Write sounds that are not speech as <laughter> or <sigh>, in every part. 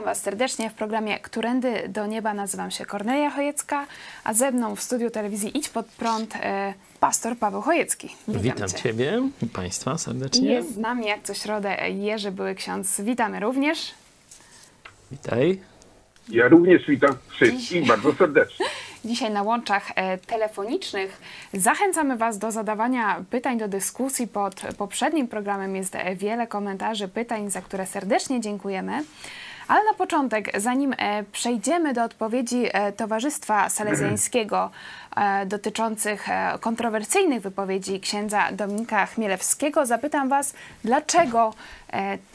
Witam Was serdecznie w programie Którędy do Nieba. Nazywam się Kornelia Chojecka, a ze mną w studiu telewizji Idź Pod Prąd e, pastor Paweł Chojecki. Witam, Witam Cię. Ciebie i Państwa serdecznie. Jest z nami jak co środę Jerzy Były Ksiądz. Witamy również. Witaj. Ja również witam wszystkich bardzo serdecznie. <laughs> Dzisiaj na łączach e, telefonicznych zachęcamy Was do zadawania pytań, do dyskusji. Pod poprzednim programem jest wiele komentarzy, pytań, za które serdecznie dziękujemy. Ale na początek, zanim e, przejdziemy do odpowiedzi e, Towarzystwa Salezjańskiego e, dotyczących kontrowersyjnych wypowiedzi księdza Dominika Chmielewskiego, zapytam Was, dlaczego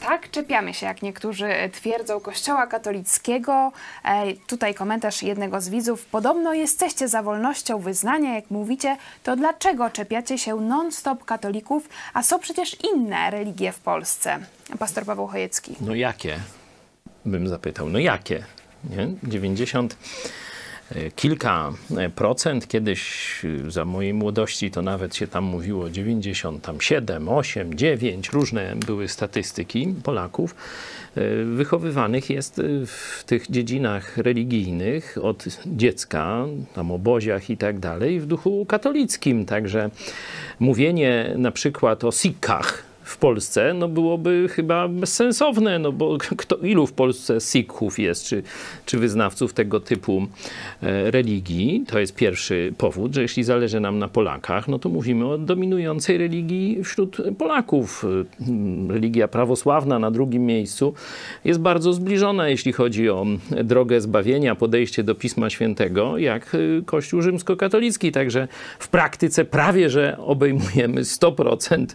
tak czepiamy się, jak niektórzy twierdzą, Kościoła katolickiego. Tutaj komentarz jednego z widzów. Podobno jesteście za wolnością wyznania, jak mówicie, to dlaczego czepiacie się non-stop katolików, a są przecież inne religie w Polsce? Pastor Paweł Chojecki. No jakie? Bym zapytał. No jakie? Nie? 90 e, kilka e, procent. Kiedyś e, za mojej młodości to nawet się tam mówiło 97, 8, 9. Różne były statystyki Polaków. Wychowywanych jest w tych dziedzinach religijnych od dziecka, tam oboziach i tak dalej, w duchu katolickim. Także mówienie na przykład o sikhach, w Polsce, no byłoby chyba bezsensowne, no bo kto, ilu w Polsce Sikhów jest, czy, czy wyznawców tego typu e, religii? To jest pierwszy powód, że jeśli zależy nam na Polakach, no to mówimy o dominującej religii wśród Polaków. E, Religia prawosławna na drugim miejscu jest bardzo zbliżona, jeśli chodzi o drogę zbawienia, podejście do Pisma Świętego, jak e, Kościół rzymskokatolicki. Także w praktyce prawie, że obejmujemy 100%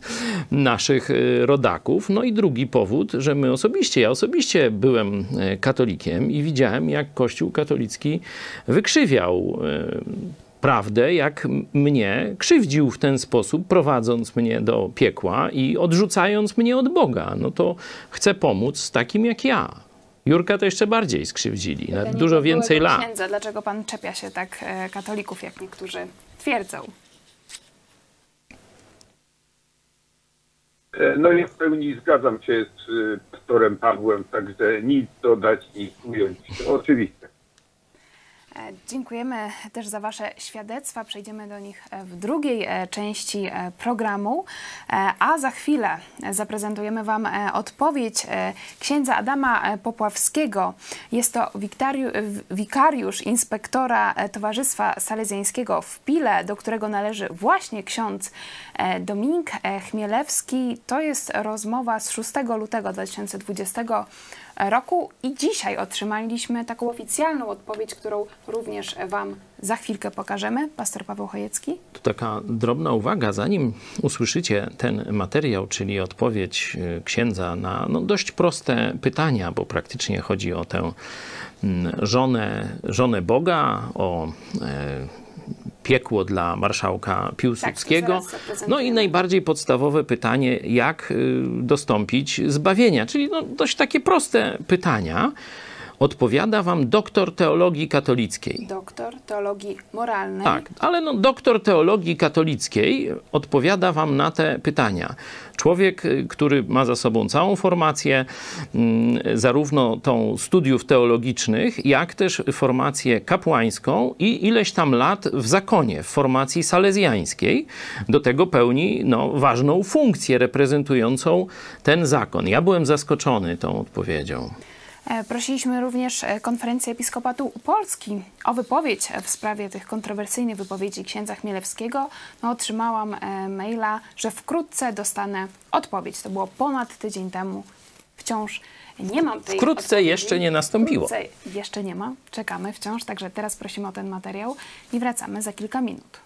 naszych e, rodaków. No i drugi powód, że my osobiście, ja osobiście byłem e, katolikiem i widziałem, jak Kościół katolicki wykrzywiał e, prawdę, jak mnie krzywdził w ten sposób, prowadząc mnie do piekła i odrzucając mnie od Boga. No to chcę pomóc takim jak ja. Jurka to jeszcze bardziej skrzywdzili, na dużo więcej lat. Księdza, dlaczego pan czepia się tak e, katolików, jak niektórzy twierdzą? No ja w pełni zgadzam się z y, pastorem Pawłem, także nic dodać, nic ująć. Oczywiście. E, Dziękujemy też za Wasze świadectwa. Przejdziemy do nich e, w drugiej e, części programu, a za chwilę zaprezentujemy Wam odpowiedź księdza Adama Popławskiego. Jest to wikariusz inspektora Towarzystwa Salezjańskiego w Pile, do którego należy właśnie ksiądz Dominik Chmielewski. To jest rozmowa z 6 lutego 2020 roku i dzisiaj otrzymaliśmy taką oficjalną odpowiedź, którą również Wam za chwilkę pokażemy. Pastor Paweł Chojecki. To taka drobna uwaga, zanim usłyszycie ten materiał, czyli odpowiedź y, księdza na no, dość proste pytania, bo praktycznie chodzi o tę mm, żonę, żonę Boga, o e, piekło dla marszałka Piłsudskiego. zaprezentujemy. no i najbardziej podstawowe pytanie, jak y, dostąpić zbawienia, czyli no, dość takie proste pytania. Odpowiada wam doktor teologii katolickiej. Doktor teologii moralnej. Tak, ale no, doktor teologii katolickiej odpowiada wam na te pytania. Człowiek, y, który ma za sobą całą formację, mm, zarówno tą studiów teologicznych, jak też formację kapłańską i ileś tam lat w zakonie, w formacji salezjańskiej. Do tego pełni no, ważną funkcję reprezentującą ten zakon. Ja byłem zaskoczony tą odpowiedzią. E, Prosiliśmy również e, Konferencję Episkopatu Polski o wypowiedź w sprawie tych kontrowersyjnych wypowiedzi księdza Chmielewskiego. No, otrzymałam e, maila, że wkrótce dostanę odpowiedź. To było ponad tydzień temu. wciąż nie mam tej Wkrótce odpowiedzi. jeszcze nie nastąpiło. Wkrótce jeszcze nie ma, czekamy wciąż, także teraz prosimy o ten materiał i wracamy za kilka minut.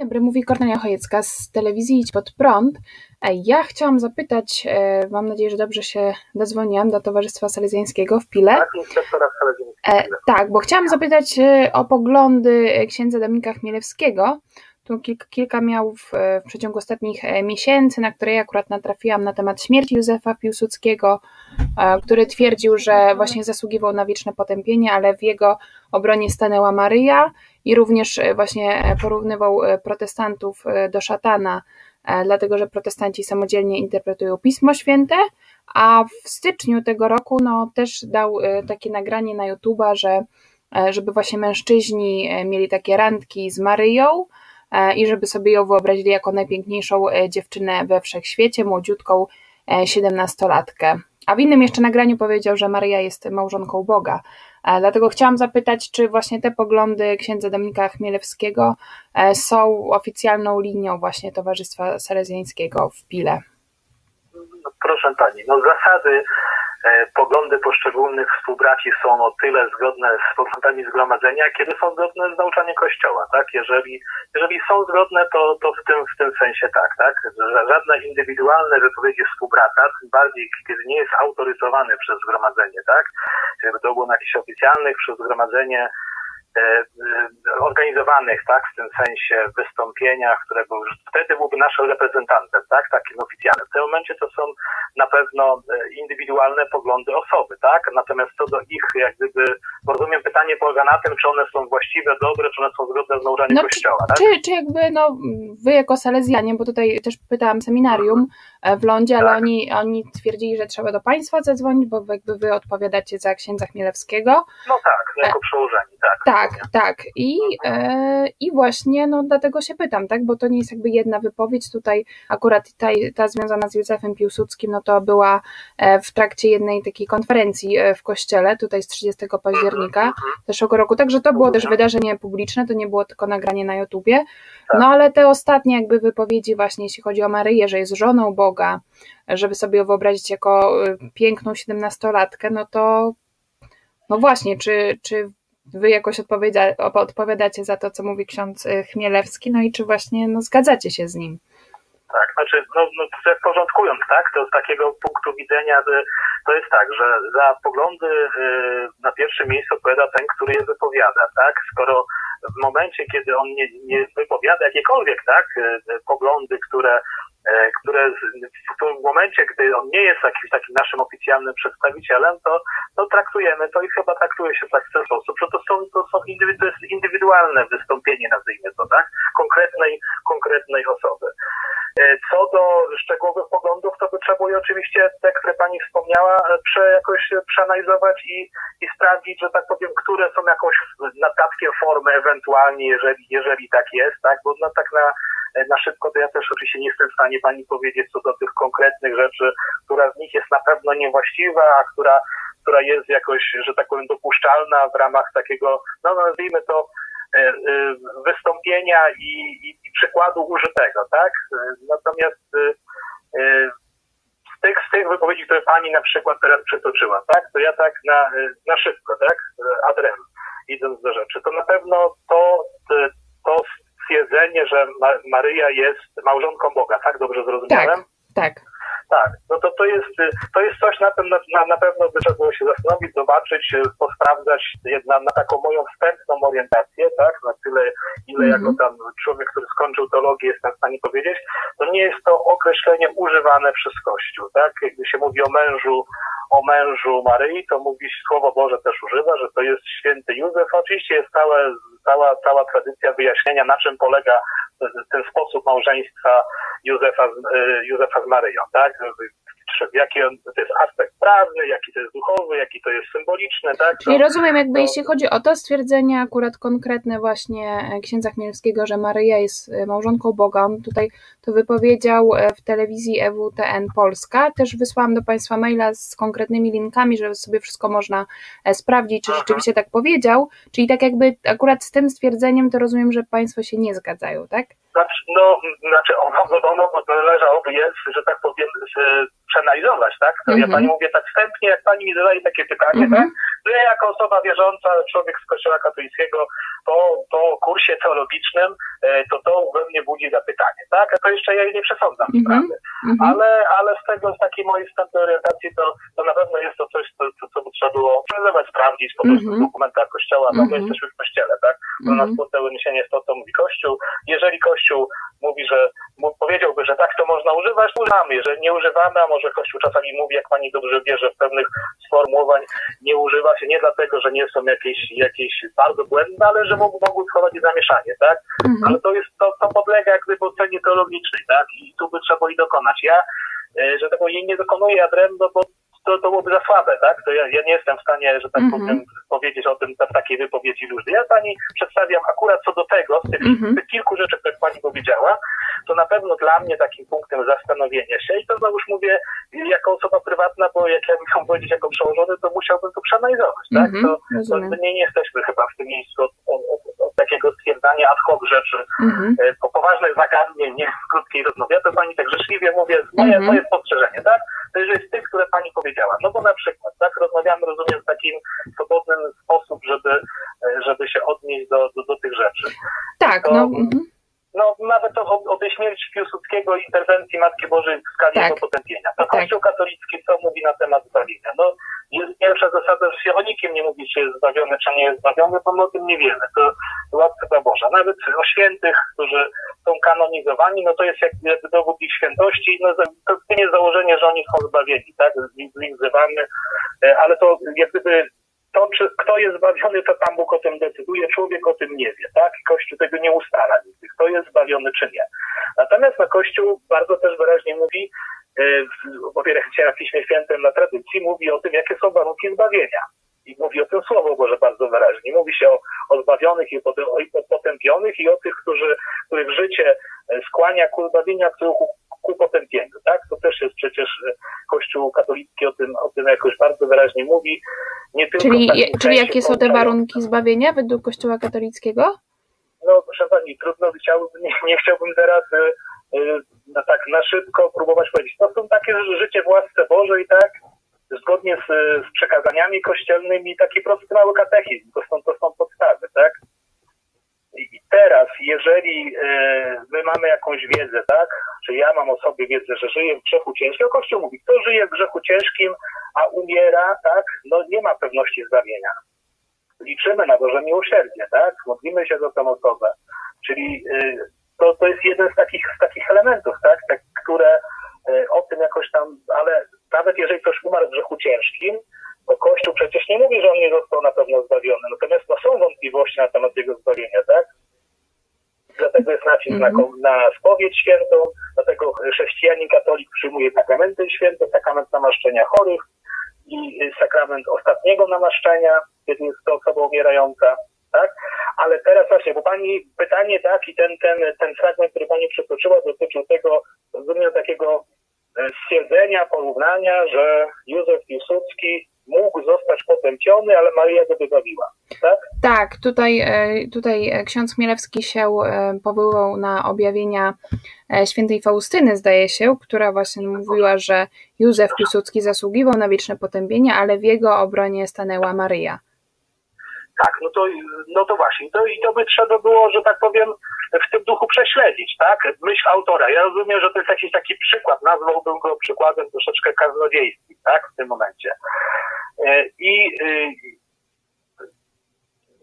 Dobry, mówi Kornelia Chojecka z telewizji Idź Pod Prąd. Ja chciałam zapytać, e, mam nadzieję, że dobrze się dozwoniłam do Towarzystwa Salezjańskiego w Pile. Tak, E, tak, bo chciałam zapytać e, o poglądy księdza Dominika Chmielewskiego. Tu kilka, miał w, w przeciągu ostatnich miesięcy, na które ja akurat natrafiłam na temat śmierci Józefa Piłsudskiego, który twierdził, że właśnie zasługiwał na wieczne potępienie, ale w jego obronie stanęła Maryja i również e, właśnie e, porównywał e, protestantów do szatana, dlatego że protestanci samodzielnie interpretują Pismo Święte, a w styczniu tego roku no, też dał takie nagranie na YouTube'a, że żeby właśnie mężczyźni mieli takie randki z Maryją i żeby sobie ją wyobrazili jako najpiękniejszą dziewczynę we wszechświecie, młodziutką siedemnastolatkę. A w innym jeszcze nagraniu powiedział, że Maryja jest małżonką Boga. E, Dlatego chciałam zapytać, czy właśnie te poglądy księdza Dominika Chmielewskiego e, są oficjalną linią właśnie Towarzystwa Salezjańskiego w Pile. Proszę pani, no zasady, e, poglądy poszczególnych współbraci są o tyle zgodne z poglądami zgromadzenia, kiedy są zgodne z nauczaniem Kościoła, tak? Jeżeli, jeżeli są zgodne, to, to w, tym, w tym sensie tak, tak? Żadne indywidualne wypowiedzi współbrata, tym bardziej kiedy nie jest autoryzowany przez zgromadzenie, tak? Było na jakichś oficjalnych przez zgromadzenie organizowanych, tak, w tym sensie wystąpieniach, które były, wtedy byłby naszym reprezentantem, tak, takim oficjalnym. W tym momencie to są na pewno e, indywidualne poglądy osoby, tak, natomiast co do ich, jak gdyby, rozumiem, pytanie polega na tym, czy one są właściwe, dobre, czy one są zgodne z nauczaniem No, czy, Kościoła, tak? czy, czy jakby no, wy jako Salezjanie, bo tutaj też pytałam seminarium e, w Lądzie, ale Tak. oni, oni twierdzili, że trzeba do państwa zadzwonić, bo jakby wy odpowiadacie za księdza Chmielewskiego. No tak, jako przełożeni, tak. Tak, tak. I, e, I właśnie no, dlatego się pytam, tak? Bo to nie jest jakby jedna wypowiedź. Tutaj akurat ta, ta związana z Józefem Piłsudskim, no to była e, w trakcie jednej takiej konferencji e, w kościele, tutaj z 30 października zeszłego roku. Także to było też wydarzenie publiczne, to nie było tylko nagranie na YouTubie. No ale te ostatnie jakby wypowiedzi właśnie, jeśli chodzi o Maryję, że jest żoną Boga, żeby sobie ją wyobrazić jako e, piękną siedemnastolatkę, no to no właśnie, czy, czy wy jakoś odpowiada, odpowiadacie za to, co mówi ksiądz y, Chmielewski, no i czy właśnie no, zgadzacie się z nim? Tak, znaczy, no, no porządkując, tak, to z takiego punktu widzenia y, to jest tak, że za poglądy y, na pierwszym miejscu odpowiada ten, który je wypowiada, tak? Skoro w momencie, kiedy on nie, nie wypowiada jakiekolwiek, tak, y, poglądy, które które z- w momencie, gdy on nie jest jakimś takim naszym oficjalnym przedstawicielem, to, to traktujemy to i chyba traktuje się tak w ten sposób, że to są, to są indywidualne wystąpienie, nazwijmy to, tak? Konkretnej, konkretnej osoby. E, Co do szczegółowych poglądów, to by trzeba było oczywiście te, które Pani wspomniała, e, prze, jakoś e, przeanalizować i, i sprawdzić, że tak powiem, które są jakąś naddatkiem formy ewentualnie, jeżeli, jeżeli tak jest, tak? Bo no, tak na, na szybko to ja też oczywiście nie jestem w stanie Pani powiedzieć co do tych konkretnych rzeczy, która z nich jest na pewno niewłaściwa, a która, która jest jakoś, że tak powiem, dopuszczalna w ramach takiego, no nazwijmy to, wystąpienia i, i, przykładu użytego, tak? E, Natomiast e, e, z tych, z tych wypowiedzi, które pani na przykład teraz przytoczyła, tak? To ja tak na, e, na szybko, tak? E, Adrem, idąc do rzeczy, to na pewno to, e, to stwierdzenie, że Ma- Maryja jest małżonką Boga, tak? Dobrze zrozumiałem? Tak. Tak, no to to jest, to jest coś, na, tym na, na, na pewno by trzeba było się zastanowić, zobaczyć, y, posprawdzać na, na taką moją wstępną orientację, tak, na tyle, ile Mhm. jako tam człowiek, który skończył teologię jestem w stanie powiedzieć, to nie jest to określenie używane przez Kościół, tak, gdy się mówi o mężu, o mężu Maryi, to mówi Słowo Boże też używa, że to jest święty Józef. Oczywiście jest całe, cała, cała tradycja wyjaśnienia, na czym polega ten sposób małżeństwa Józefa y, Józefa z Maryją, tak? Jaki on, to jest aspekt prawny, jaki to jest duchowy, jaki to jest symboliczny, tak? Czyli To- rozumiem, jakby to- jeśli chodzi o to stwierdzenie akurat konkretne właśnie e, księdza Chmielewskiego, że Maryja jest e, małżonką Boga, on tutaj to wypowiedział e, w telewizji EWTN Polska. Też wysłałam do Państwa maila z konkretnymi linkami, żeby sobie wszystko można sprawdzić, czy Aha. rzeczywiście tak powiedział. Czyli tak jakby akurat z tym stwierdzeniem to rozumiem, że Państwo się nie zgadzają, tak? Znaczy, no, znaczy ono, ono należałoby jest, że tak powiem, przeanalizować, tak? To Ja Mhm. pani mówię tak wstępnie, jak pani mi zadaje takie pytanie, Mhm. tak? To ja jako osoba wierząca, człowiek z kościoła katolickiego, po, po kursie teologicznym, e, to to we mnie budzi zapytanie, tak? A to jeszcze ja jej nie przesądzam Mhm. sprawy. Mhm. Ale, ale z tego, z takiej mojej wstępnej orientacji, to, to na pewno jest to coś, co, co, co by trzeba było przeanalizować, sprawdzić po prostu Mhm. w dokumentach kościoła. No my Mhm. jesteśmy w kościele, tak? Do nas Mhm. niesienie jest to, co mówi Kościół. Jeżeli Kościół mówi, że powiedziałby, że tak to można używać, używamy. Jeżeli nie używamy, a może Kościół czasami mówi, jak pani dobrze wie, że pewnych sformułowań nie używa się nie dlatego, że nie są jakieś, jakieś bardzo błędne, ale że mogą, mogły wchodzić zamieszanie, tak? Mhm. Ale to jest, to, to podlega jak gdyby ocenie teologicznej, tak? I tu by trzeba jej dokonać. Ja, e, że tego jej nie dokonuję adremno, bo to, to byłoby za słabe, tak? To ja, ja nie jestem w stanie, że tak Mhm. powiem, powiedzieć o tym w takiej wypowiedzi luźnej. Ja pani przedstawiam akurat co do tego, z tych, Mhm. z tych kilku rzeczy, które pani powiedziała, to na pewno dla mnie takim punktem zastanowienia się i to znowuż mówię jako osoba prywatna, bo jak ja miał powiedzieć jako przełożony, to musiałbym to przeanalizować, tak? Mhm, To, to rozumiem. my nie jesteśmy chyba w tym miejscu od, od, od, od takiego stwierdzania ad hoc rzeczy, Mhm. e, po poważnych zagadnień, nie w krótkiej rozmowie. Ja to pani tak życzliwie mówię, moje, Mhm. moje spostrzeżenie, tak? To jest z tych, które pani powiedziała. No bo na przykład, tak, rozmawiamy, rozumiem, w takim swobodnym sposób, żeby, e, żeby się odnieść do, do, do tych rzeczy. Tak, to- no. No nawet o, o tej śmierci Piłsudskiego i interwencji Matki Bożej w skali Tak. jego potępienia. To Tak. Kościół katolicki co mówi na temat zbawienia? No jest pierwsza zasada, że się o nikim nie mówi, czy jest zbawiony, czy nie jest zbawiony, bo my o tym nie wiemy. To łaska Boża. Nawet o świętych, którzy są kanonizowani, no to jest jak- jakby dowód ich świętości, no to nie jest założenie, że oni są zbawieni, tak? Z- z nich wzywamy, E, ale to jak gdyby to, czy kto jest zbawiony, to Pan Bóg o tym decyduje, człowiek o tym nie wie, tak? I Kościół tego nie ustala nigdy, kto jest zbawiony, czy nie. Natomiast na Kościół bardzo też wyraźnie mówi, e, w- opierając się na Piśmie Świętym, na tradycji, mówi o tym, jakie są warunki zbawienia. I mówi o tym Słowo Boże bardzo wyraźnie. Mówi się o, o zbawionych i potem, o potępionych i o tych, którzy, których życie skłania ku zbawieniu, a których ku, ku potępieniu, tak? To też jest przecież e, Kościół katolicki o tym, o tym jakoś bardzo wyraźnie mówi. Nie tylko Czyli, takim czyli jakie są te warunki zbawienia według Kościoła katolickiego? No proszę pani, trudno chciałbym, nie, nie chciałbym teraz e, e, no tak na szybko próbować powiedzieć. To są takie życie w łasce Bożej, tak? Zgodnie z, z przekazaniami kościelnymi, taki prosty mały katechizm. To są, to są podstawy, tak? I teraz, jeżeli e, my mamy jakąś wiedzę, tak? Czy ja mam o sobie wiedzę, że żyję w grzechu ciężkim, a Kościół mówi, kto żyje w grzechu ciężkim, a umiera, tak? No nie ma pewności zbawienia liczymy na Boże miłosierdzie, tak? Modlimy się za tę osobę. Czyli y, to, to jest jeden z takich, z takich elementów, tak? tak które y, o tym jakoś tam, ale nawet jeżeli ktoś umarł w grzechu ciężkim, to Kościół przecież nie mówi, że on nie został na pewno zbawiony. Natomiast no, są wątpliwości na temat jego zbawienia, tak? Dlatego jest nacisk na, ko- na spowiedź świętą, dlatego chrześcijanin katolik przyjmuje sakramenty święte, sakrament namaszczenia chorych i sakrament ostatniego namaszczenia, kiedy jest to osoba umierająca, tak? Ale teraz właśnie, bo pani pytanie, tak, i ten, ten, ten fragment, który pani przytoczyła, dotyczył tego, rozumiem, takiego stwierdzenia, porównania, że Józef Piłsudski mógł zostać potępiony, ale Maria go wybawiła, tak? Tak, tutaj, e, tutaj e, ksiądz Chmielewski się e, powoływał na objawienia świętej Faustyny, zdaje się, która właśnie mówiła, że Józef Piłsudski zasługiwał na wieczne potępienie, ale w jego obronie stanęła Maryja. Tak, no to, no to właśnie. To, I to by trzeba było, że tak powiem, w tym duchu prześledzić, tak? Myśl autora. Ja rozumiem, że to jest jakiś taki przykład. Nazwałbym go przykładem troszeczkę kaznodziejskim, tak? W tym momencie. E, I y,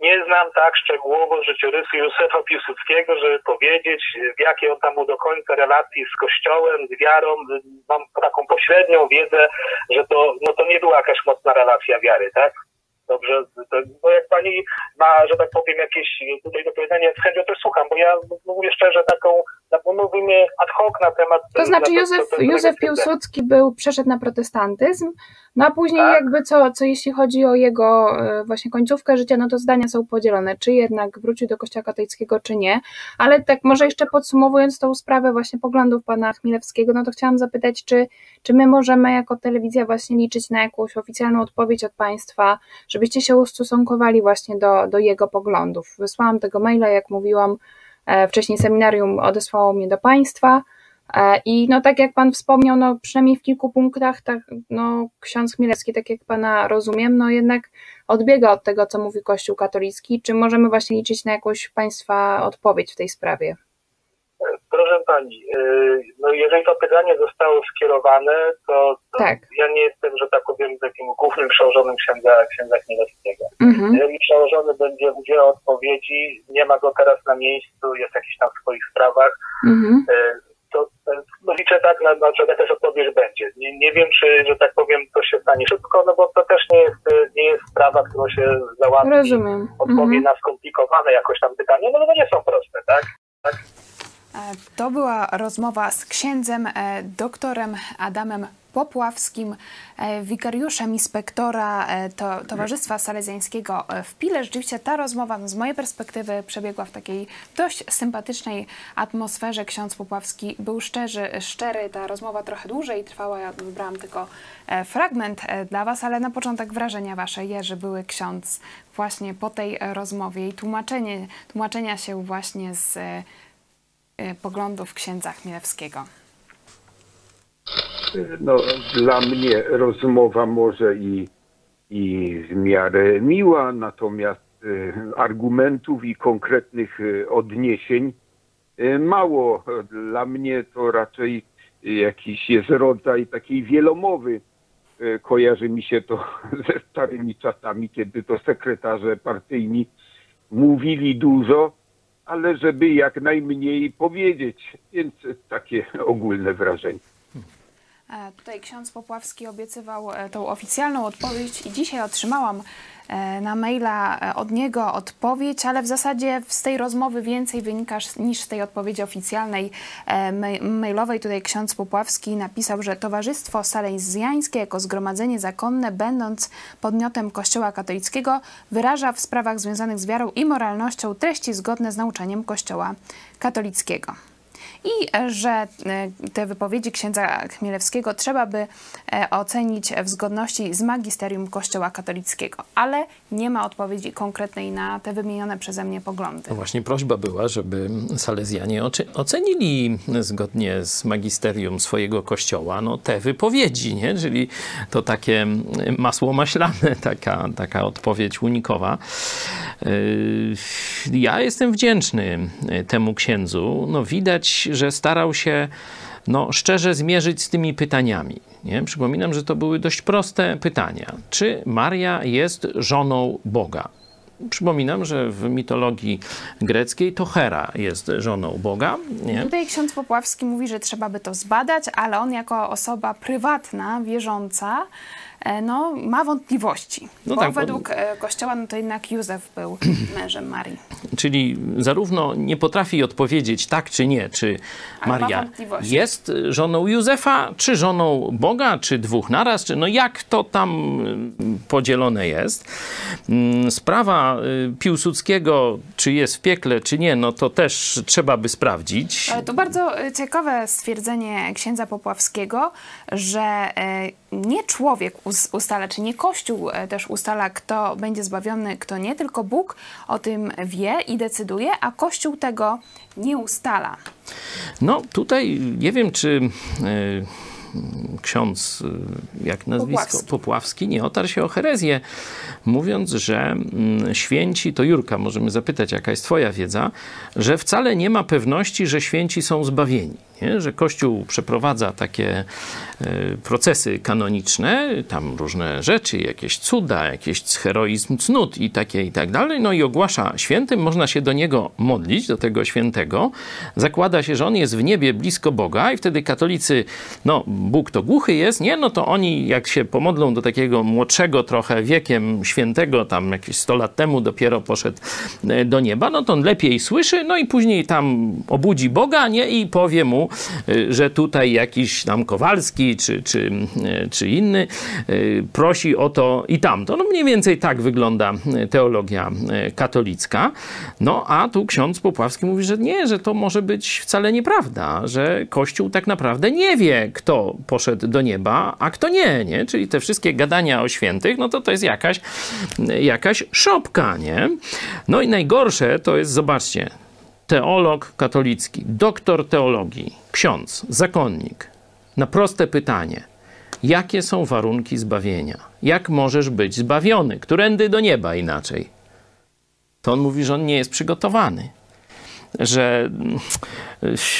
nie znam tak szczegółowo życiorysu Józefa Piłsudskiego, żeby powiedzieć, w jakiej on tam był do końca relacji z Kościołem, z wiarą. Mam taką pośrednią wiedzę, że to, no to nie była jakaś mocna relacja wiary, tak? Dobrze, bo jak pani ma, że tak powiem, jakieś tutaj do powiedzenia, z chęcią też słucham, bo ja mówię szczerze taką, no, mówimy ad hoc na temat... To znaczy na Józef, Józef Piłsudski był, przeszedł na protestantyzm, no a później Tak. jakby co, co jeśli chodzi o jego e, właśnie końcówkę życia, no to zdania są podzielone, czy jednak wrócił do kościoła katolickiego, czy nie, ale tak może jeszcze podsumowując tą sprawę właśnie poglądów pana Chmielewskiego, no to chciałam zapytać, czy, czy my możemy jako telewizja właśnie liczyć na jakąś oficjalną odpowiedź od państwa, żebyście się ustosunkowali właśnie do, do jego poglądów. Wysłałam tego maila, jak mówiłam, e, wcześniej seminarium odesłało mnie do państwa. E, I no tak jak Pan wspomniał, no przynajmniej w kilku punktach, tak, no ksiądz Chmielewski, tak jak Pana rozumiem, no jednak odbiega od tego, co mówi Kościół katolicki. Czy możemy właśnie liczyć na jakąś Państwa odpowiedź w tej sprawie? Proszę Pani, y, no jeżeli to pytanie zostało skierowane, to, to Tak. ja nie jestem, że tak powiem, takim głównym przełożonym księdza, księdza Chmielewskiego. Mhm. Jeżeli przełożony będzie udzielał odpowiedzi, nie ma go teraz na miejscu, jest jakiś tam w swoich sprawach, Mhm. To y, no liczę tak, na, na, że jakaś odpowiedź będzie. Nie, nie wiem, czy, że tak powiem, to się stanie szybko, no bo to też nie jest, y, nie jest sprawa, którą się załatwi. Rozumiem. Odpowie Mhm. na skomplikowane jakoś tam pytanie, no bo nie są proste, tak? E, To była rozmowa z księdzem e, doktorem Adamem Popławskim, e, wikariuszem inspektora e, to, Towarzystwa Salezjańskiego e, w Pile. Rzeczywiście ta rozmowa no, z mojej perspektywy przebiegła w takiej dość sympatycznej atmosferze. Ksiądz Popławski był szczerzy, szczery, ta rozmowa trochę dłużej trwała, ja wybrałam tylko fragment dla Was, ale na początek wrażenia Wasze, Jerzy, były ksiądz właśnie po tej rozmowie i tłumaczenie, tłumaczenia się właśnie z poglądów księdza Chmielewskiego. No, dla mnie rozmowa może i, i w miarę miła, natomiast y, argumentów i konkretnych y, odniesień y, mało. Dla mnie to raczej jakiś jest rodzaj takiej wielomowy. Kojarzy mi się to <laughs> ze starymi czasami, kiedy to sekretarze partyjni mówili dużo, ale żeby jak najmniej powiedzieć. Więc takie ogólne wrażenie. E, Tutaj ksiądz Popławski obiecywał e, tą oficjalną odpowiedź i dzisiaj otrzymałam e, na maila od niego odpowiedź, ale w zasadzie z tej rozmowy więcej wynika niż z tej odpowiedzi oficjalnej ma- mailowej. Tutaj ksiądz Popławski napisał, że Towarzystwo Salezjańskie jako zgromadzenie zakonne, będąc podmiotem Kościoła katolickiego, wyraża w sprawach związanych z wiarą i moralnością treści zgodne z nauczaniem Kościoła katolickiego. I e, że e, te wypowiedzi księdza Chmielewskiego trzeba by e, ocenić w zgodności z magisterium Kościoła katolickiego, ale nie ma odpowiedzi konkretnej na te wymienione przeze mnie poglądy. No właśnie prośba była, żeby Salezjanie ocenili zgodnie z magisterium swojego kościoła no, te wypowiedzi, nie? czyli to takie mm, masło maślane, <laughs> taka, taka odpowiedź unikowa. Yy, Ja jestem wdzięczny temu księdzu. No, widać, że starał się no, szczerze zmierzyć z tymi pytaniami. Nie? Przypominam, że to były dość proste pytania. Czy Maria jest żoną Boga? Przypominam, że w mitologii greckiej to Hera jest żoną Boga. Nie? Tutaj ksiądz Popławski mówi, że trzeba by to zbadać, ale on jako osoba prywatna, wierząca, no, ma wątpliwości. No bo tak, bo- według e, Kościoła no, to jednak Józef był <clears throat> mężem Marii. Czyli zarówno nie potrafi odpowiedzieć tak czy nie, czy Ale ma Maria wątpliwości. jest żoną Józefa, czy żoną Boga, czy dwóch naraz, czy no jak to tam y, podzielone jest. Mm, Sprawa y, Piłsudskiego, czy jest w piekle, czy nie, no to też trzeba by sprawdzić. Ale to bardzo e, ciekawe stwierdzenie księdza Popławskiego, że e, nie człowiek ustala, czy nie Kościół e, też ustala, kto będzie zbawiony, kto nie, tylko Bóg o tym wie i decyduje, a Kościół tego nie ustala. No tutaj nie wiem, czy y, ksiądz, y, jak nazwisko, Popławski. Popławski. nie otarł się o herezję, mówiąc, że mm, święci, to Jurka, możemy zapytać, jaka jest twoja wiedza, że wcale nie ma pewności, że święci są zbawieni. Nie? Że Kościół przeprowadza takie y, procesy kanoniczne, tam różne rzeczy, jakieś cuda, jakiś heroizm cnót i takie i tak dalej, no i ogłasza świętym, można się do niego modlić, do tego świętego, zakłada się, że on jest w niebie blisko Boga i wtedy katolicy, no Bóg to głuchy jest, nie, no to oni jak się pomodlą do takiego młodszego trochę wiekiem świętego, tam jakieś 100 lat temu dopiero poszedł e, do nieba, no to on lepiej słyszy, no i później tam obudzi Boga, nie, i powie mu, y, że tutaj jakiś tam Kowalski czy, czy, y, czy inny y, prosi o to i tamto. No mniej więcej tak wygląda teologia katolicka. No a tu ksiądz Popławski mówi, że nie, że to może być wcale nieprawda, że Kościół tak naprawdę nie wie, kto poszedł do nieba, a kto nie, nie? Czyli te wszystkie gadania o świętych, no to to jest jakaś, jakaś szopka, nie? No i najgorsze to jest, zobaczcie, teolog katolicki, doktor teologii, ksiądz, zakonnik, na proste pytanie, jakie są warunki zbawienia? Jak możesz być zbawiony? Którędy do nieba inaczej? To on mówi, że on nie jest przygotowany że.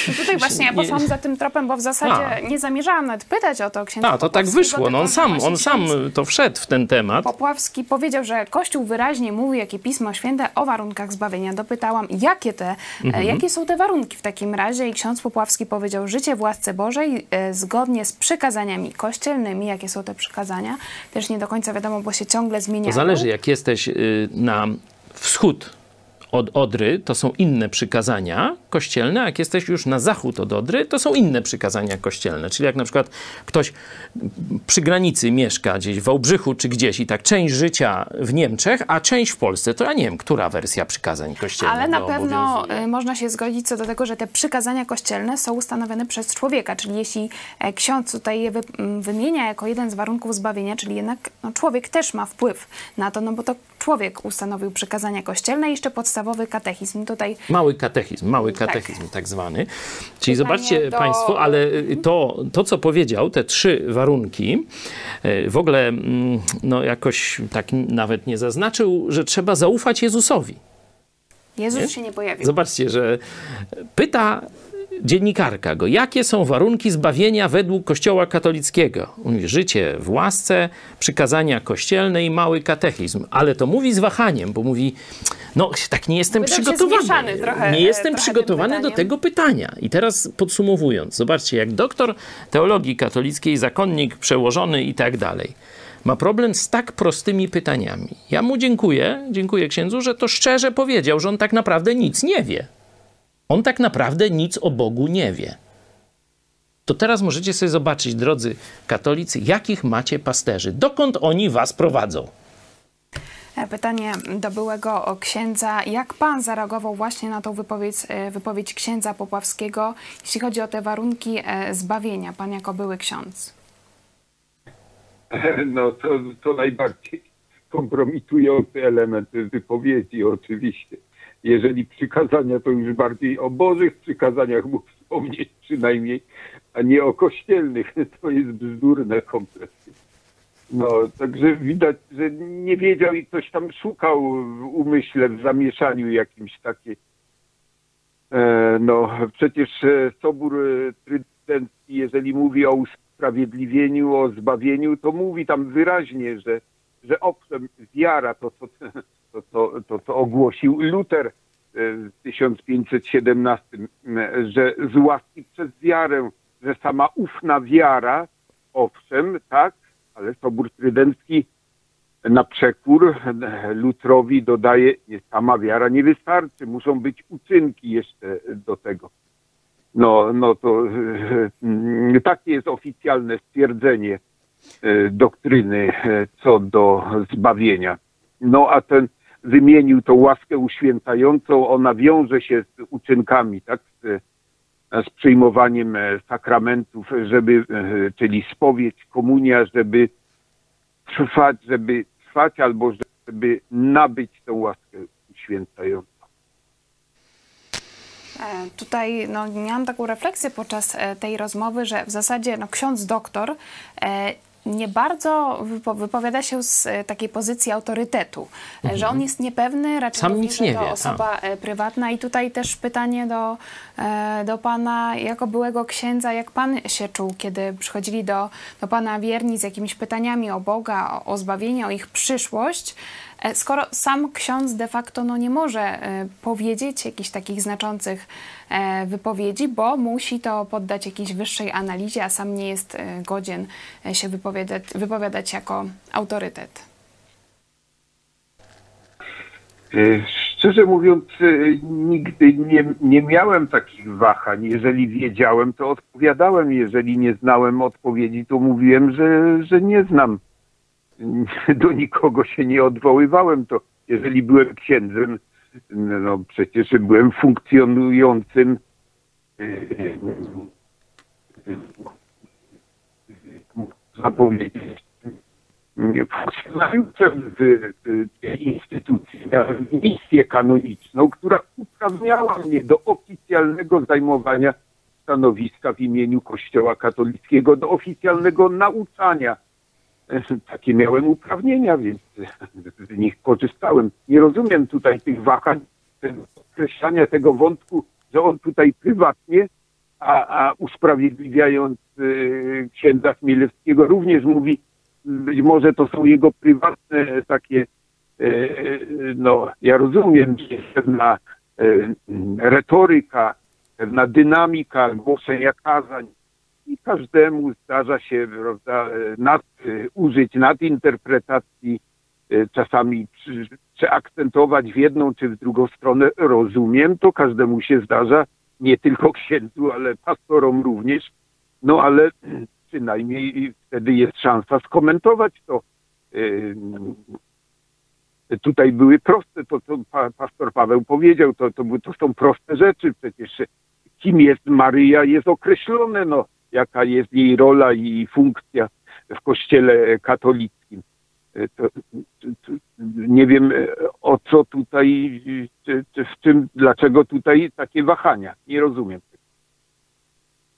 No tutaj właśnie ja poszłam za tym tropem, bo w zasadzie A. nie zamierzałam nawet pytać o to księdza. A, to tak wyszło. No on sam, on sam to wszedł w ten temat. Popławski powiedział, że Kościół wyraźnie mówi, jakie Pismo Święte o warunkach zbawienia. Dopytałam, jakie te, mhm. jakie są te warunki w takim razie i ksiądz Popławski powiedział, życie w łasce Bożej e, zgodnie z przykazaniami kościelnymi. Jakie są te przykazania? Też nie do końca wiadomo, bo się ciągle zmieniają. To zależy, jak jesteś y, na wschód od Odry, to są inne przykazania kościelne, a jak jesteś już na zachód od Odry, to są inne przykazania kościelne. Czyli jak na przykład ktoś przy granicy mieszka gdzieś w Wałbrzychu czy gdzieś i tak część życia w Niemczech, a część w Polsce, to ja nie wiem, która wersja przykazań kościelnych Ale na pewno y, można się zgodzić co do tego, że te przykazania kościelne są ustanowione przez człowieka, czyli jeśli e, ksiądz tutaj je wymienia jako jeden z warunków zbawienia, czyli jednak no, człowiek też ma wpływ na to, no bo to człowiek ustanowił przykazania kościelne i jeszcze podstawowy katechizm. Tutaj... Mały katechizm, mały tak. katechizm tak, tak zwany. Czyli Pytanie zobaczcie do... Państwo, ale y, to, to, co powiedział, te trzy warunki, y, w ogóle mm, no, jakoś tak nawet nie zaznaczył, że trzeba zaufać Jezusowi. Jezus nie? się nie pojawił. Zobaczcie, że pyta dziennikarka go, jakie są warunki zbawienia według Kościoła katolickiego? Życie w łasce, przykazania kościelne i mały katechizm. Ale to mówi z wahaniem, bo mówi, no tak nie jestem Wydał przygotowany. Trochę, nie jestem przygotowany do tego pytania. I teraz podsumowując, zobaczcie, jak doktor teologii katolickiej, zakonnik przełożony i tak dalej, ma problem z tak prostymi pytaniami. Ja mu dziękuję, dziękuję księdzu, że to szczerze powiedział, że on tak naprawdę nic nie wie. On tak naprawdę nic o Bogu nie wie. To teraz możecie sobie zobaczyć, drodzy katolicy, jakich macie pasterzy, dokąd oni was prowadzą. E, pytanie do byłego księdza. Jak pan zareagował właśnie na tą wypowiedź, e, wypowiedź księdza Popławskiego, jeśli chodzi o te warunki e, zbawienia, pan jako były ksiądz? No to, to najbardziej kompromitujący element wypowiedzi oczywiście jeżeli przykazania, to już bardziej o Bożych przykazaniach mógł wspomnieć przynajmniej, a nie o kościelnych. <laughs> To jest bzdurne kompletnie. No, także widać, że nie wiedział i coś tam szukał w umyśle, w zamieszaniu jakimś takie. E, no, przecież e, Sobór Trydencki, jeżeli mówi o usprawiedliwieniu, o zbawieniu, to mówi tam wyraźnie, że, że owszem, wiara to, to, <laughs> to, to, to, to ogłosił Luter e, w 1517, że z łaski przez wiarę, że sama ufna wiara, owszem, tak, ale Sobór Trydencki na przekór Lutrowi dodaje, nie, sama wiara nie wystarczy, muszą być uczynki jeszcze do tego. No, no to e, takie jest oficjalne stwierdzenie e, doktryny co do zbawienia. No a ten wymienił tą łaskę uświęcającą, ona wiąże się z uczynkami, tak, z, z przyjmowaniem e, sakramentów, żeby, e, czyli spowiedź, komunia, żeby trwać, żeby trwać albo żeby nabyć tą łaskę uświęcającą. E, tutaj no, miałam taką refleksję podczas tej rozmowy, że w zasadzie no, ksiądz doktor nie bardzo wypowiada się z e, takiej pozycji autorytetu, mhm. że on jest niepewny, raczej Sam nic nie to wie, osoba a. E, prywatna. I tutaj też pytanie do, do pana, jako byłego księdza, jak pan się czuł, kiedy przychodzili do, do pana wierni z jakimiś pytaniami o Boga, o, o zbawienie, o ich przyszłość, skoro sam ksiądz de facto no, nie może e, powiedzieć jakichś takich znaczących e, wypowiedzi, bo musi to poddać jakiejś wyższej analizie, a sam nie jest godzien się wypowiadać, wypowiadać jako autorytet. Szczerze mówiąc, nigdy nie, nie miałem takich wahań. Jeżeli wiedziałem, to odpowiadałem. Jeżeli nie znałem odpowiedzi, to mówiłem, że, że nie znam. Do nikogo się nie odwoływałem, to jeżeli byłem księdzem, no przecież byłem funkcjonującym można powiedzieć, funkcjonariuszem tej instytucji. Miałem misję kanoniczną, która uprawniała mnie do oficjalnego zajmowania stanowiska w imieniu Kościoła katolickiego, do oficjalnego nauczania. <laughs> Takie miałem uprawnienia, więc <laughs> z nich korzystałem. Nie rozumiem tutaj tych wahań, określania tego wątku, że on tutaj prywatnie, a, a usprawiedliwiając y, księdza Chmielewskiego również mówi, być może to są jego prywatne takie, y, y, no ja rozumiem, że pewna y, retoryka, pewna dynamika głoszenia kazań i każdemu zdarza się prawda, nad, użyć nadinterpretacji, czasami przy, przeakcentować w jedną czy w drugą stronę. Rozumiem, to każdemu się zdarza, nie tylko księdzu, ale pastorom również. No ale <clears throat> przynajmniej wtedy jest szansa skomentować to. Tutaj były proste, to co pastor Paweł powiedział, to, to, to są proste rzeczy. Przecież kim jest Maryja jest określone, no, jaka jest jej rola i funkcja w kościele katolickim. To, to, nie wiem o co tutaj, czy, czy w czym, dlaczego tutaj takie wahania. Nie rozumiem.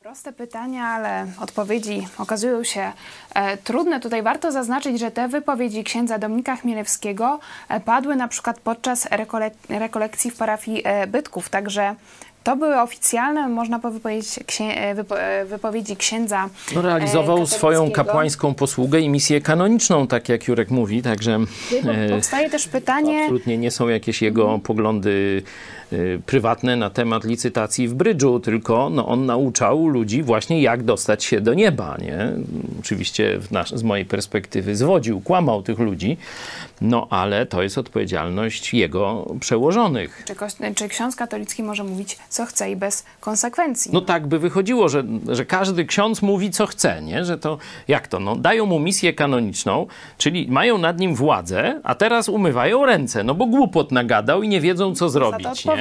Proste pytania, ale odpowiedzi okazują się e, trudne. Tutaj warto zaznaczyć, że te wypowiedzi księdza Dominika Chmielewskiego e, padły na przykład podczas rekole rekolekcji w parafii e, Bytków, także to były oficjalne, można powiedzieć, księ wypo wypowiedzi księdza. No, realizował swoją kapłańską posługę i misję kanoniczną, tak jak Jurek mówi, także. Powstaje też pytanie. Absolutnie nie są jakieś jego poglądy prywatne na temat licytacji w brydżu, tylko no, on nauczał ludzi właśnie jak dostać się do nieba. Nie? Oczywiście nasz, z mojej perspektywy zwodził, kłamał tych ludzi, no ale to jest odpowiedzialność jego przełożonych. Czy, czy ksiądz katolicki może mówić co chce i bez konsekwencji? No tak by wychodziło, że, że każdy ksiądz mówi co chce, nie? że to jak to? No, dają mu misję kanoniczną, czyli mają nad nim władzę, a teraz umywają ręce, no bo głupot nagadał i nie wiedzą co zrobić. Nie?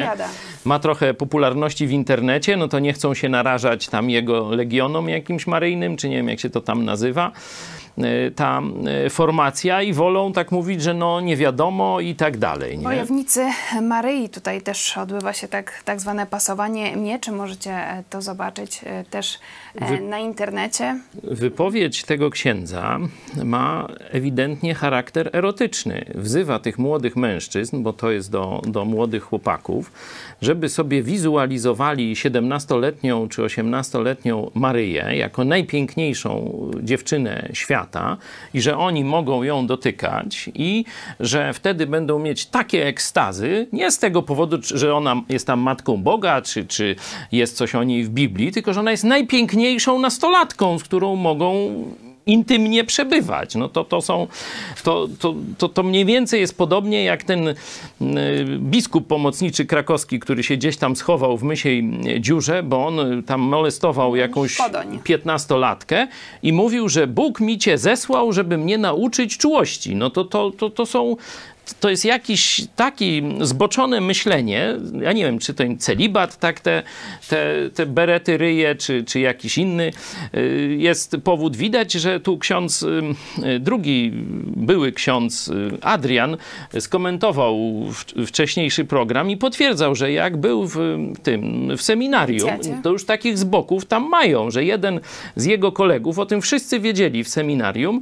Ma trochę popularności w internecie, no to nie chcą się narażać tam jego legionom jakimś maryjnym, czy nie wiem jak się to tam nazywa ta e, formacja i wolą tak mówić, że no nie wiadomo i tak dalej. Nie? Wojownicy Maryi, tutaj też odbywa się tak, tak zwane pasowanie mieczy, możecie e, to zobaczyć też Wy... na internecie. Wypowiedź tego księdza ma ewidentnie charakter erotyczny. Wzywa tych młodych mężczyzn, bo to jest do, do młodych chłopaków, żeby sobie wizualizowali 17-letnią czy 18-letnią Maryję jako najpiękniejszą dziewczynę świata i że oni mogą ją dotykać i że wtedy będą mieć takie ekstazy, nie z tego powodu, że ona jest tam matką Boga, czy, czy jest coś o niej w Biblii, tylko że ona jest najpiękniejszą nastolatką, z którą mogą intymnie przebywać. No to, to są, to, to, to, to mniej więcej jest podobnie jak ten y, biskup pomocniczy krakowski, który się gdzieś tam schował w mysiej dziurze, bo on tam molestował jakąś piętnastolatkę i mówił, że Bóg mi cię zesłał, żeby mnie nauczyć czułości. No to, to, to, to są to jest jakiś taki zboczone myślenie, ja nie wiem, czy to celibat tak te, te, te berety ryje, czy, czy jakiś inny y, jest powód. Widać, że tu ksiądz, y, drugi były ksiądz y, Adrian skomentował wcześniejszy program i potwierdzał, że jak był w tym, w seminarium, to już takich zboków tam mają, że jeden z jego kolegów, o tym wszyscy wiedzieli w seminarium,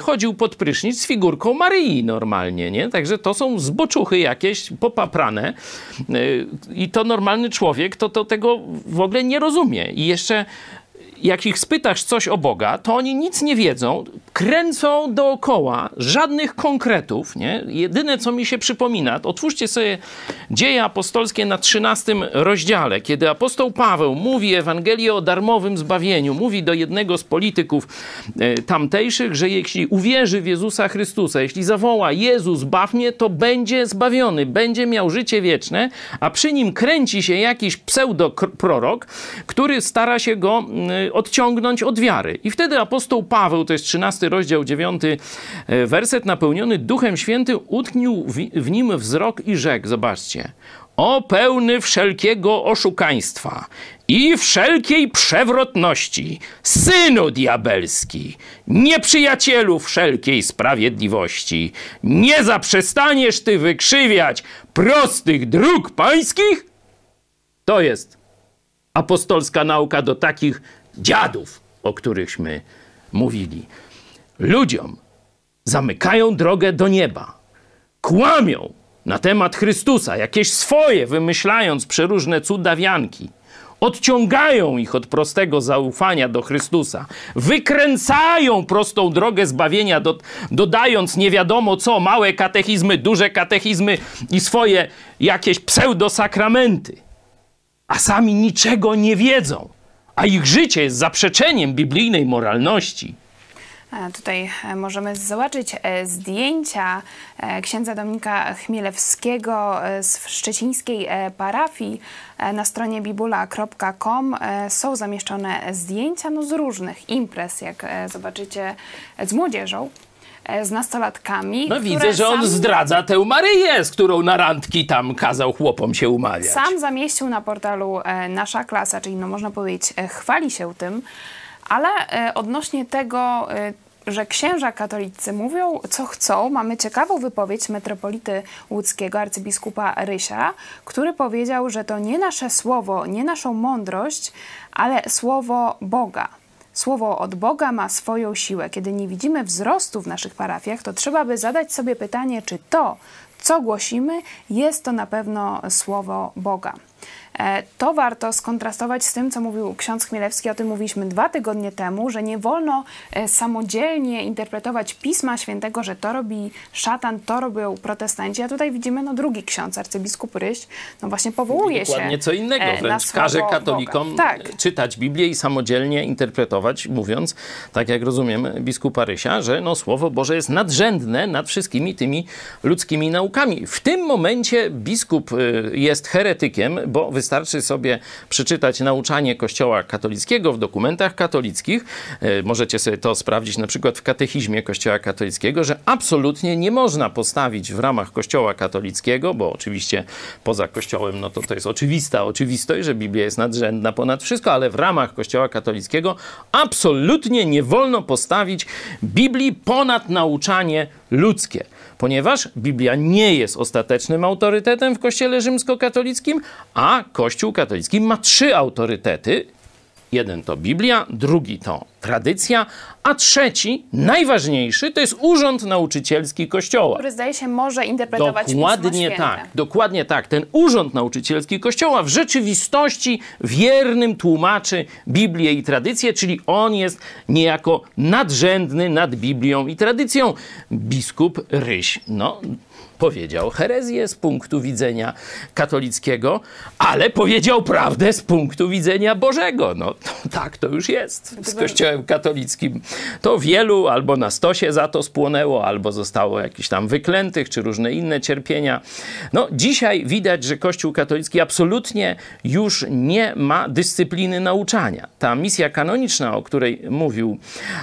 chodził pod prysznic z figurką Maryi normalnie, nie? Tak Także to są zboczuchy jakieś popaprane y, i to normalny człowiek to, to tego w ogóle nie rozumie. I jeszcze jak ich spytasz coś o Boga, to oni nic nie wiedzą, kręcą dookoła, żadnych konkretów, nie? Jedyne, co mi się przypomina, to otwórzcie sobie dzieje apostolskie na 13 rozdziale, kiedy apostoł Paweł mówi Ewangelię o darmowym zbawieniu, mówi do jednego z polityków e, tamtejszych, że jeśli uwierzy w Jezusa Chrystusa, jeśli zawoła Jezus, baw mnie, to będzie zbawiony, będzie miał życie wieczne, a przy nim kręci się jakiś pseudoprorok, który stara się go odciągnąć od wiary. I wtedy apostoł Paweł, to jest 13 rozdział, 9 e, werset, napełniony Duchem Świętym, utknił w nim wzrok i rzekł, zobaczcie, o pełny wszelkiego oszukaństwa i wszelkiej przewrotności, synu diabelski, nieprzyjacielu wszelkiej sprawiedliwości, nie zaprzestaniesz ty wykrzywiać prostych dróg pańskich? To jest apostolska nauka do takich dziadów, o którychśmy mówili. Ludziom zamykają drogę do nieba, kłamią na temat Chrystusa, jakieś swoje, wymyślając przeróżne cudawianki. Odciągają ich od prostego zaufania do Chrystusa, wykręcają prostą drogę zbawienia, do, dodając nie wiadomo co, małe katechizmy, duże katechizmy i swoje jakieś pseudosakramenty, a sami niczego nie wiedzą, a ich życie jest zaprzeczeniem biblijnej moralności. E, tutaj e, możemy zobaczyć e, zdjęcia księdza Dominika Chmielewskiego z szczecińskiej parafii. Na stronie bibula.com są zamieszczone zdjęcia no, z różnych imprez, jak zobaczycie, z młodzieżą z nastolatkami. No widzę, że on sam, zdradza tę Maryję, z którą na randki tam kazał chłopom się umawiać. Sam zamieścił na portalu Nasza Klasa, czyli no można powiedzieć chwali się tym, ale odnośnie tego, że księża katolicy mówią, co chcą. Mamy ciekawą wypowiedź metropolity łódzkiego, arcybiskupa Rysia, który powiedział, że to nie nasze słowo, nie naszą mądrość, ale słowo Boga. Słowo od Boga ma swoją siłę. Kiedy nie widzimy wzrostu w naszych parafiach, to trzeba by zadać sobie pytanie, czy to, co głosimy, jest to na pewno słowo Boga. E, to warto skontrastować z tym, co mówił ksiądz Chmielewski, o tym mówiliśmy dwa tygodnie temu, że nie wolno e, samodzielnie interpretować Pisma Świętego, że to robi szatan, to robią protestanci. A tutaj widzimy, no drugi ksiądz, arcybiskup Ryś, no właśnie powołuje Dokładnie się Dokładnie co innego, e, wręcz każe katolikom tak. czytać Biblię i samodzielnie interpretować, mówiąc, tak jak rozumiem biskupa Rysia, że no Słowo Boże jest nadrzędne nad wszystkimi tymi ludzkimi naukami. W tym momencie biskup jest heretykiem, bo wystarczy sobie przeczytać nauczanie Kościoła katolickiego w dokumentach katolickich. E, możecie sobie to sprawdzić na przykład w katechizmie Kościoła katolickiego, że absolutnie nie można postawić w ramach Kościoła katolickiego, bo oczywiście poza Kościołem, no to to jest oczywista oczywistość, że Biblia jest nadrzędna ponad wszystko, ale w ramach Kościoła katolickiego absolutnie nie wolno postawić Biblii ponad nauczanie ludzkie ponieważ Biblia nie jest ostatecznym autorytetem w Kościele rzymskokatolickim, a Kościół katolicki ma trzy autorytety. Jeden to Biblia, drugi to tradycja, a trzeci, najważniejszy, to jest urząd nauczycielski Kościoła. Który zdaje się może interpretować Dokładnie tak, dokładnie tak. Ten urząd nauczycielski Kościoła w rzeczywistości wiernym tłumaczy Biblię i tradycję, czyli on jest niejako nadrzędny nad Biblią i tradycją. Biskup Ryś, no powiedział herezję z punktu widzenia katolickiego, ale powiedział prawdę z punktu widzenia Bożego. No <laughs> tak to już jest z Kościołem katolickim. To wielu albo na stosie za to spłonęło, albo zostało jakichś tam wyklętych, czy różne inne cierpienia. No dzisiaj widać, że Kościół katolicki absolutnie już nie ma dyscypliny nauczania. Ta misja kanoniczna, o której mówił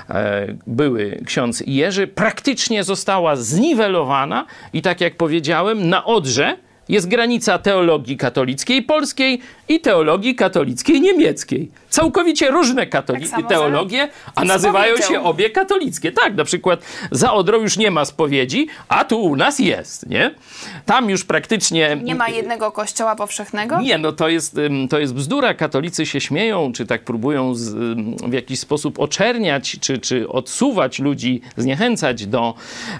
e, były ksiądz Jerzy, praktycznie została zniwelowana i tak jak powiedziałem, na Odrze jest granica teologii katolickiej polskiej i teologii katolickiej niemieckiej. Całkowicie różne katoli- tak teologie, a nazywają się obie katolickie. Tak, na przykład za Odrą już nie ma spowiedzi, a tu u nas jest, nie? Tam już praktycznie... Nie ma jednego kościoła powszechnego? Nie, no to jest, to jest bzdura. Katolicy się śmieją, czy tak próbują z, w jakiś sposób oczerniać, czy, czy odsuwać ludzi, zniechęcać do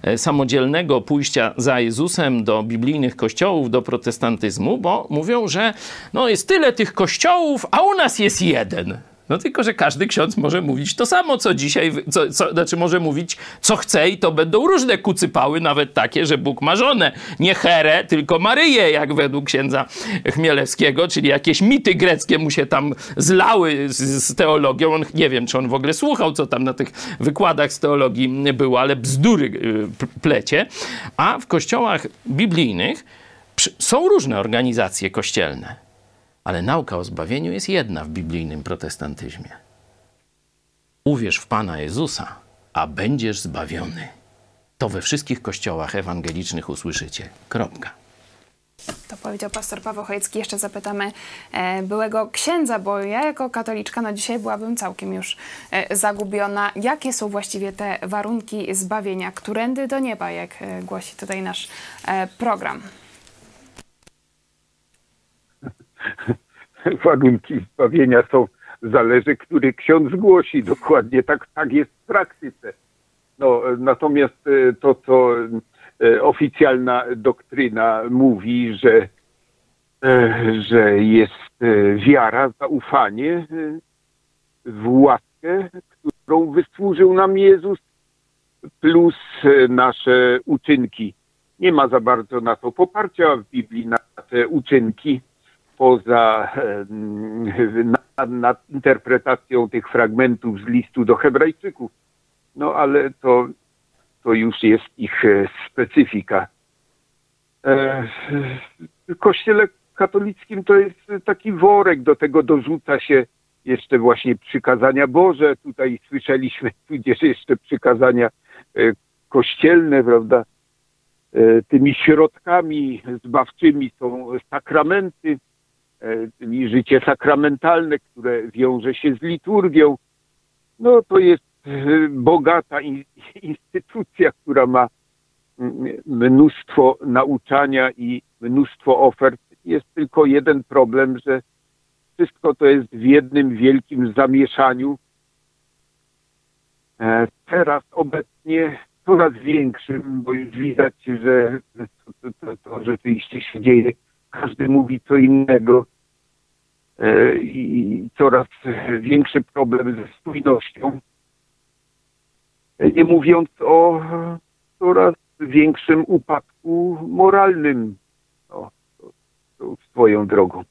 e, samodzielnego pójścia za Jezusem, do biblijnych kościołów, do protestantyzmu, bo mówią, że no jest tyle tych kościołów, a u nas jest jeden. No tylko, że każdy ksiądz może mówić to samo, co dzisiaj, co, co, znaczy może mówić, co chce i to będą różne kucypały, nawet takie, że Bóg ma żonę. Nie Herę, tylko Maryję, jak według księdza Chmielewskiego, czyli jakieś mity greckie mu się tam zlały z, z teologią. On, nie wiem, czy on w ogóle słuchał, co tam na tych wykładach z teologii było, ale bzdury y, plecie. A w kościołach biblijnych są różne organizacje kościelne, ale nauka o zbawieniu jest jedna w biblijnym protestantyzmie. Uwierz w Pana Jezusa, a będziesz zbawiony. To we wszystkich kościołach ewangelicznych usłyszycie. Kropka. To powiedział pastor Paweł Chojecki. Jeszcze zapytamy e, byłego księdza, bo ja jako katoliczka no dzisiaj byłabym całkiem już e, zagubiona. Jakie są właściwie te warunki zbawienia? Którędy do nieba, jak e, głosi tutaj nasz e, program? <laughs> warunki zbawienia są, zależy, który ksiądz głosi. Dokładnie tak, tak jest w praktyce. No, natomiast e, to, co e, oficjalna doktryna mówi, że, e, że jest wiara, zaufanie w łaskę, którą wysłużył nam Jezus, plus nasze uczynki. Nie ma za bardzo na to poparcia w Biblii, na te uczynki, poza nad, nad interpretacją tych fragmentów z listu do Hebrajczyków. No ale to, to już jest ich e, specyfika. E, w kościele katolickim to jest taki worek, do tego dorzuca się jeszcze właśnie przykazania Boże. Tutaj słyszeliśmy <laughs> tudzież jeszcze przykazania e, kościelne, prawda? Tymi środkami zbawczymi są sakramenty, czyli życie sakramentalne, które wiąże się z liturgią. No to jest bogata <laughs> instytucja, która ma mnóstwo nauczania i mnóstwo ofert. Jest tylko jeden problem, że wszystko to jest w jednym wielkim zamieszaniu. E, teraz obecnie coraz większym, bo już widać, że to, to, to rzeczywiście się dzieje. Każdy mówi co innego e, i coraz większy problem ze spójnością nie mówiąc o coraz większym upadku moralnym no, swoją drogą.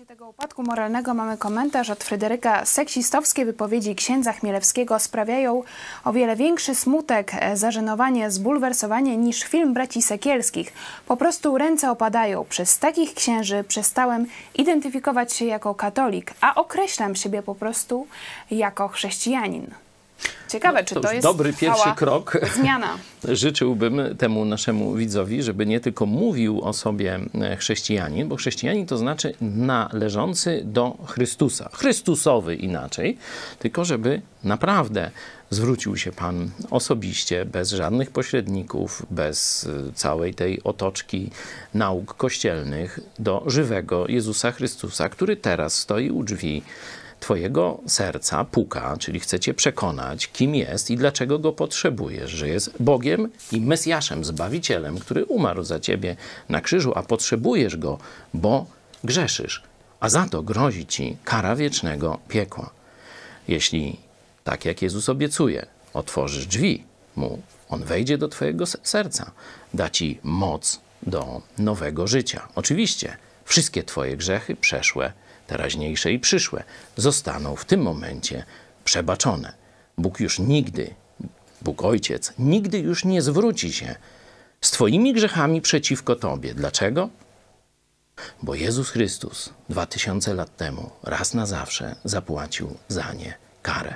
Odnośnie tego upadku moralnego mamy komentarz od Fryderyka. Seksistowskie wypowiedzi księdza Chmielewskiego sprawiają o wiele większy smutek, zażenowanie, zbulwersowanie niż film braci Sekielskich. Po prostu ręce opadają. Przez takich księży przestałem identyfikować się jako katolik, a określam siebie po prostu jako chrześcijanin. Ciekawe, no, czy to, to jest dobry pierwszy krok. Zmiana. <laughs> Życzyłbym temu naszemu widzowi, żeby nie tylko mówił o sobie e, chrześcijanin, bo chrześcijanin to znaczy należący do Chrystusa. Chrystusowy inaczej, tylko żeby naprawdę zwrócił się Pan osobiście, bez żadnych pośredników, bez e, całej tej otoczki nauk kościelnych, do żywego Jezusa Chrystusa, który teraz stoi u drzwi Twojego serca puka, czyli chce Cię przekonać, kim jest i dlaczego go potrzebujesz, że jest Bogiem i Mesjaszem, Zbawicielem, który umarł za Ciebie na krzyżu, a potrzebujesz go, bo grzeszysz, a za to grozi Ci kara wiecznego piekła. Jeśli, tak jak Jezus obiecuje, otworzysz drzwi mu, on wejdzie do Twojego serca, da Ci moc do nowego życia. Oczywiście, wszystkie Twoje grzechy przeszłe teraźniejsze i przyszłe, zostaną w tym momencie przebaczone. Bóg już nigdy, Bóg Ojciec, nigdy już nie zwróci się z Twoimi grzechami przeciwko Tobie. Dlaczego? Bo Jezus Chrystus dwa tysiące lat temu raz na zawsze zapłacił za nie karę.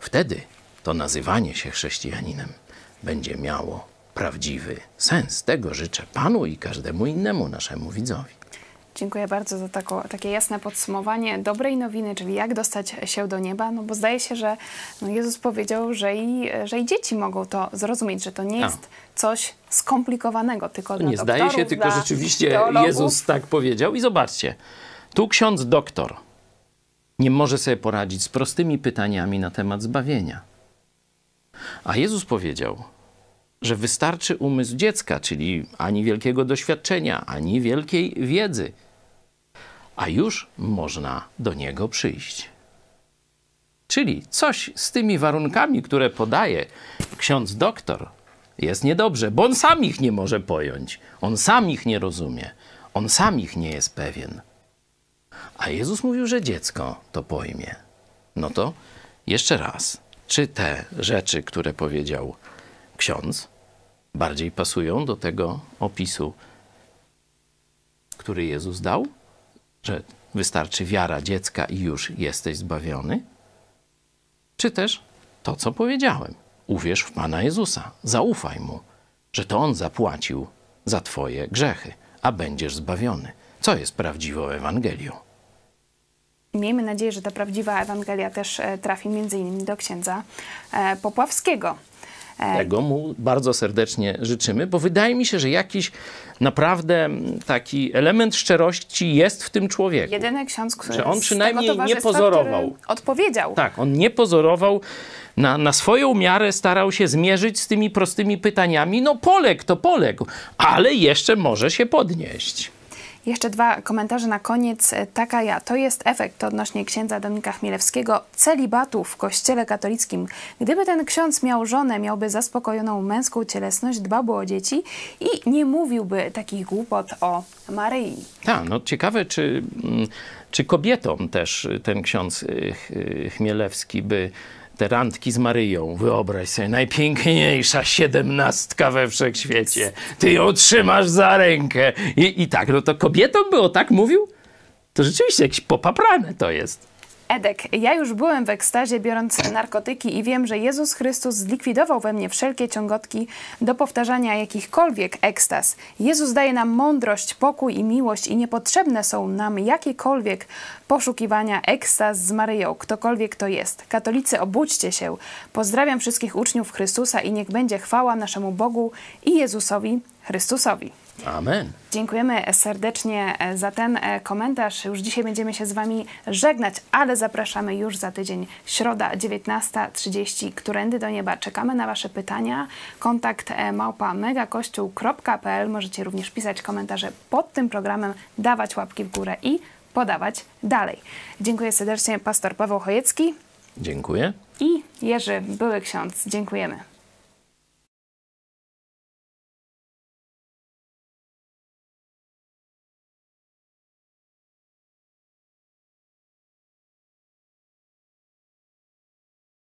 Wtedy to nazywanie się chrześcijaninem będzie miało prawdziwy sens. Tego życzę Panu i każdemu innemu naszemu widzowi. Dziękuję bardzo za tako, takie jasne podsumowanie dobrej nowiny, czyli jak dostać się do nieba, no bo zdaje się, że no Jezus powiedział, że i, że i dzieci mogą to zrozumieć, że to nie jest A. coś skomplikowanego, tylko Nie zdaje się, tylko rzeczywiście teologów. Jezus tak powiedział i zobaczcie, tu ksiądz doktor nie może sobie poradzić z prostymi pytaniami na temat zbawienia. A Jezus powiedział, że wystarczy umysł dziecka, czyli ani wielkiego doświadczenia, ani wielkiej wiedzy, a już można do niego przyjść. Czyli coś z tymi warunkami, które podaje ksiądz doktor, jest niedobrze, bo on sam ich nie może pojąć, on sam ich nie rozumie, on sam ich nie jest pewien. A Jezus mówił, że dziecko to pojmie. No to jeszcze raz, czy te rzeczy, które powiedział ksiądz, bardziej pasują do tego opisu, który Jezus dał? Że wystarczy wiara dziecka i już jesteś zbawiony? Czy też to, co powiedziałem? Uwierz w Pana Jezusa, zaufaj Mu, że to On zapłacił za Twoje grzechy, a będziesz zbawiony. Co jest prawdziwą Ewangelią? Miejmy nadzieję, że ta prawdziwa Ewangelia też e, trafi między innymi do księdza e, Popławskiego. Tego mu bardzo serdecznie życzymy, bo wydaje mi się, że jakiś naprawdę taki element szczerości jest w tym człowieku. Jedyny ksiądz, który Że on przynajmniej nie pozorował. Odpowiedział. Tak, on nie pozorował. Na, na swoją miarę starał się zmierzyć z tymi prostymi pytaniami. No, poległ to poległ, ale jeszcze może się podnieść. Jeszcze dwa komentarze na koniec. E, Taka ja. To jest efekt odnośnie księdza Dominika Chmielewskiego celibatu w kościele katolickim. Gdyby ten ksiądz miał żonę, miałby zaspokojoną męską cielesność, dbałby o dzieci i nie mówiłby takich głupot o Maryi. Tak, no ciekawe, czy, mm, czy kobietom też ten ksiądz y, Chmielewski by te randki z Maryją, wyobraź sobie, najpiękniejsza siedemnastka we wszechświecie, ty ją trzymasz za rękę i, i tak, no to kobietom by o tak mówił? To rzeczywiście jakieś popaprane to jest. Edek, ja już byłem w ekstazie biorąc narkotyki i wiem, że Jezus Chrystus zlikwidował we mnie wszelkie ciągotki do powtarzania jakichkolwiek ekstaz. Jezus daje nam mądrość, pokój i miłość i niepotrzebne są nam jakiekolwiek poszukiwania ekstaz z Maryją, ktokolwiek to jest. Katolicy, obudźcie się. Pozdrawiam wszystkich uczniów Chrystusa i niech będzie chwała naszemu Bogu i Jezusowi Chrystusowi. Amen. Dziękujemy serdecznie e, za ten e, komentarz. Już dzisiaj będziemy się z Wami żegnać, ale zapraszamy już za tydzień, środa 19.30, którędy do nieba. Czekamy na Wasze pytania. Kontakt e, małpa megakościół.pl. Możecie również pisać komentarze pod tym programem, dawać łapki w górę i podawać dalej. Dziękuję serdecznie pastor Paweł Chojecki Dziękuję. i Jerzy, były ksiądz. Dziękujemy.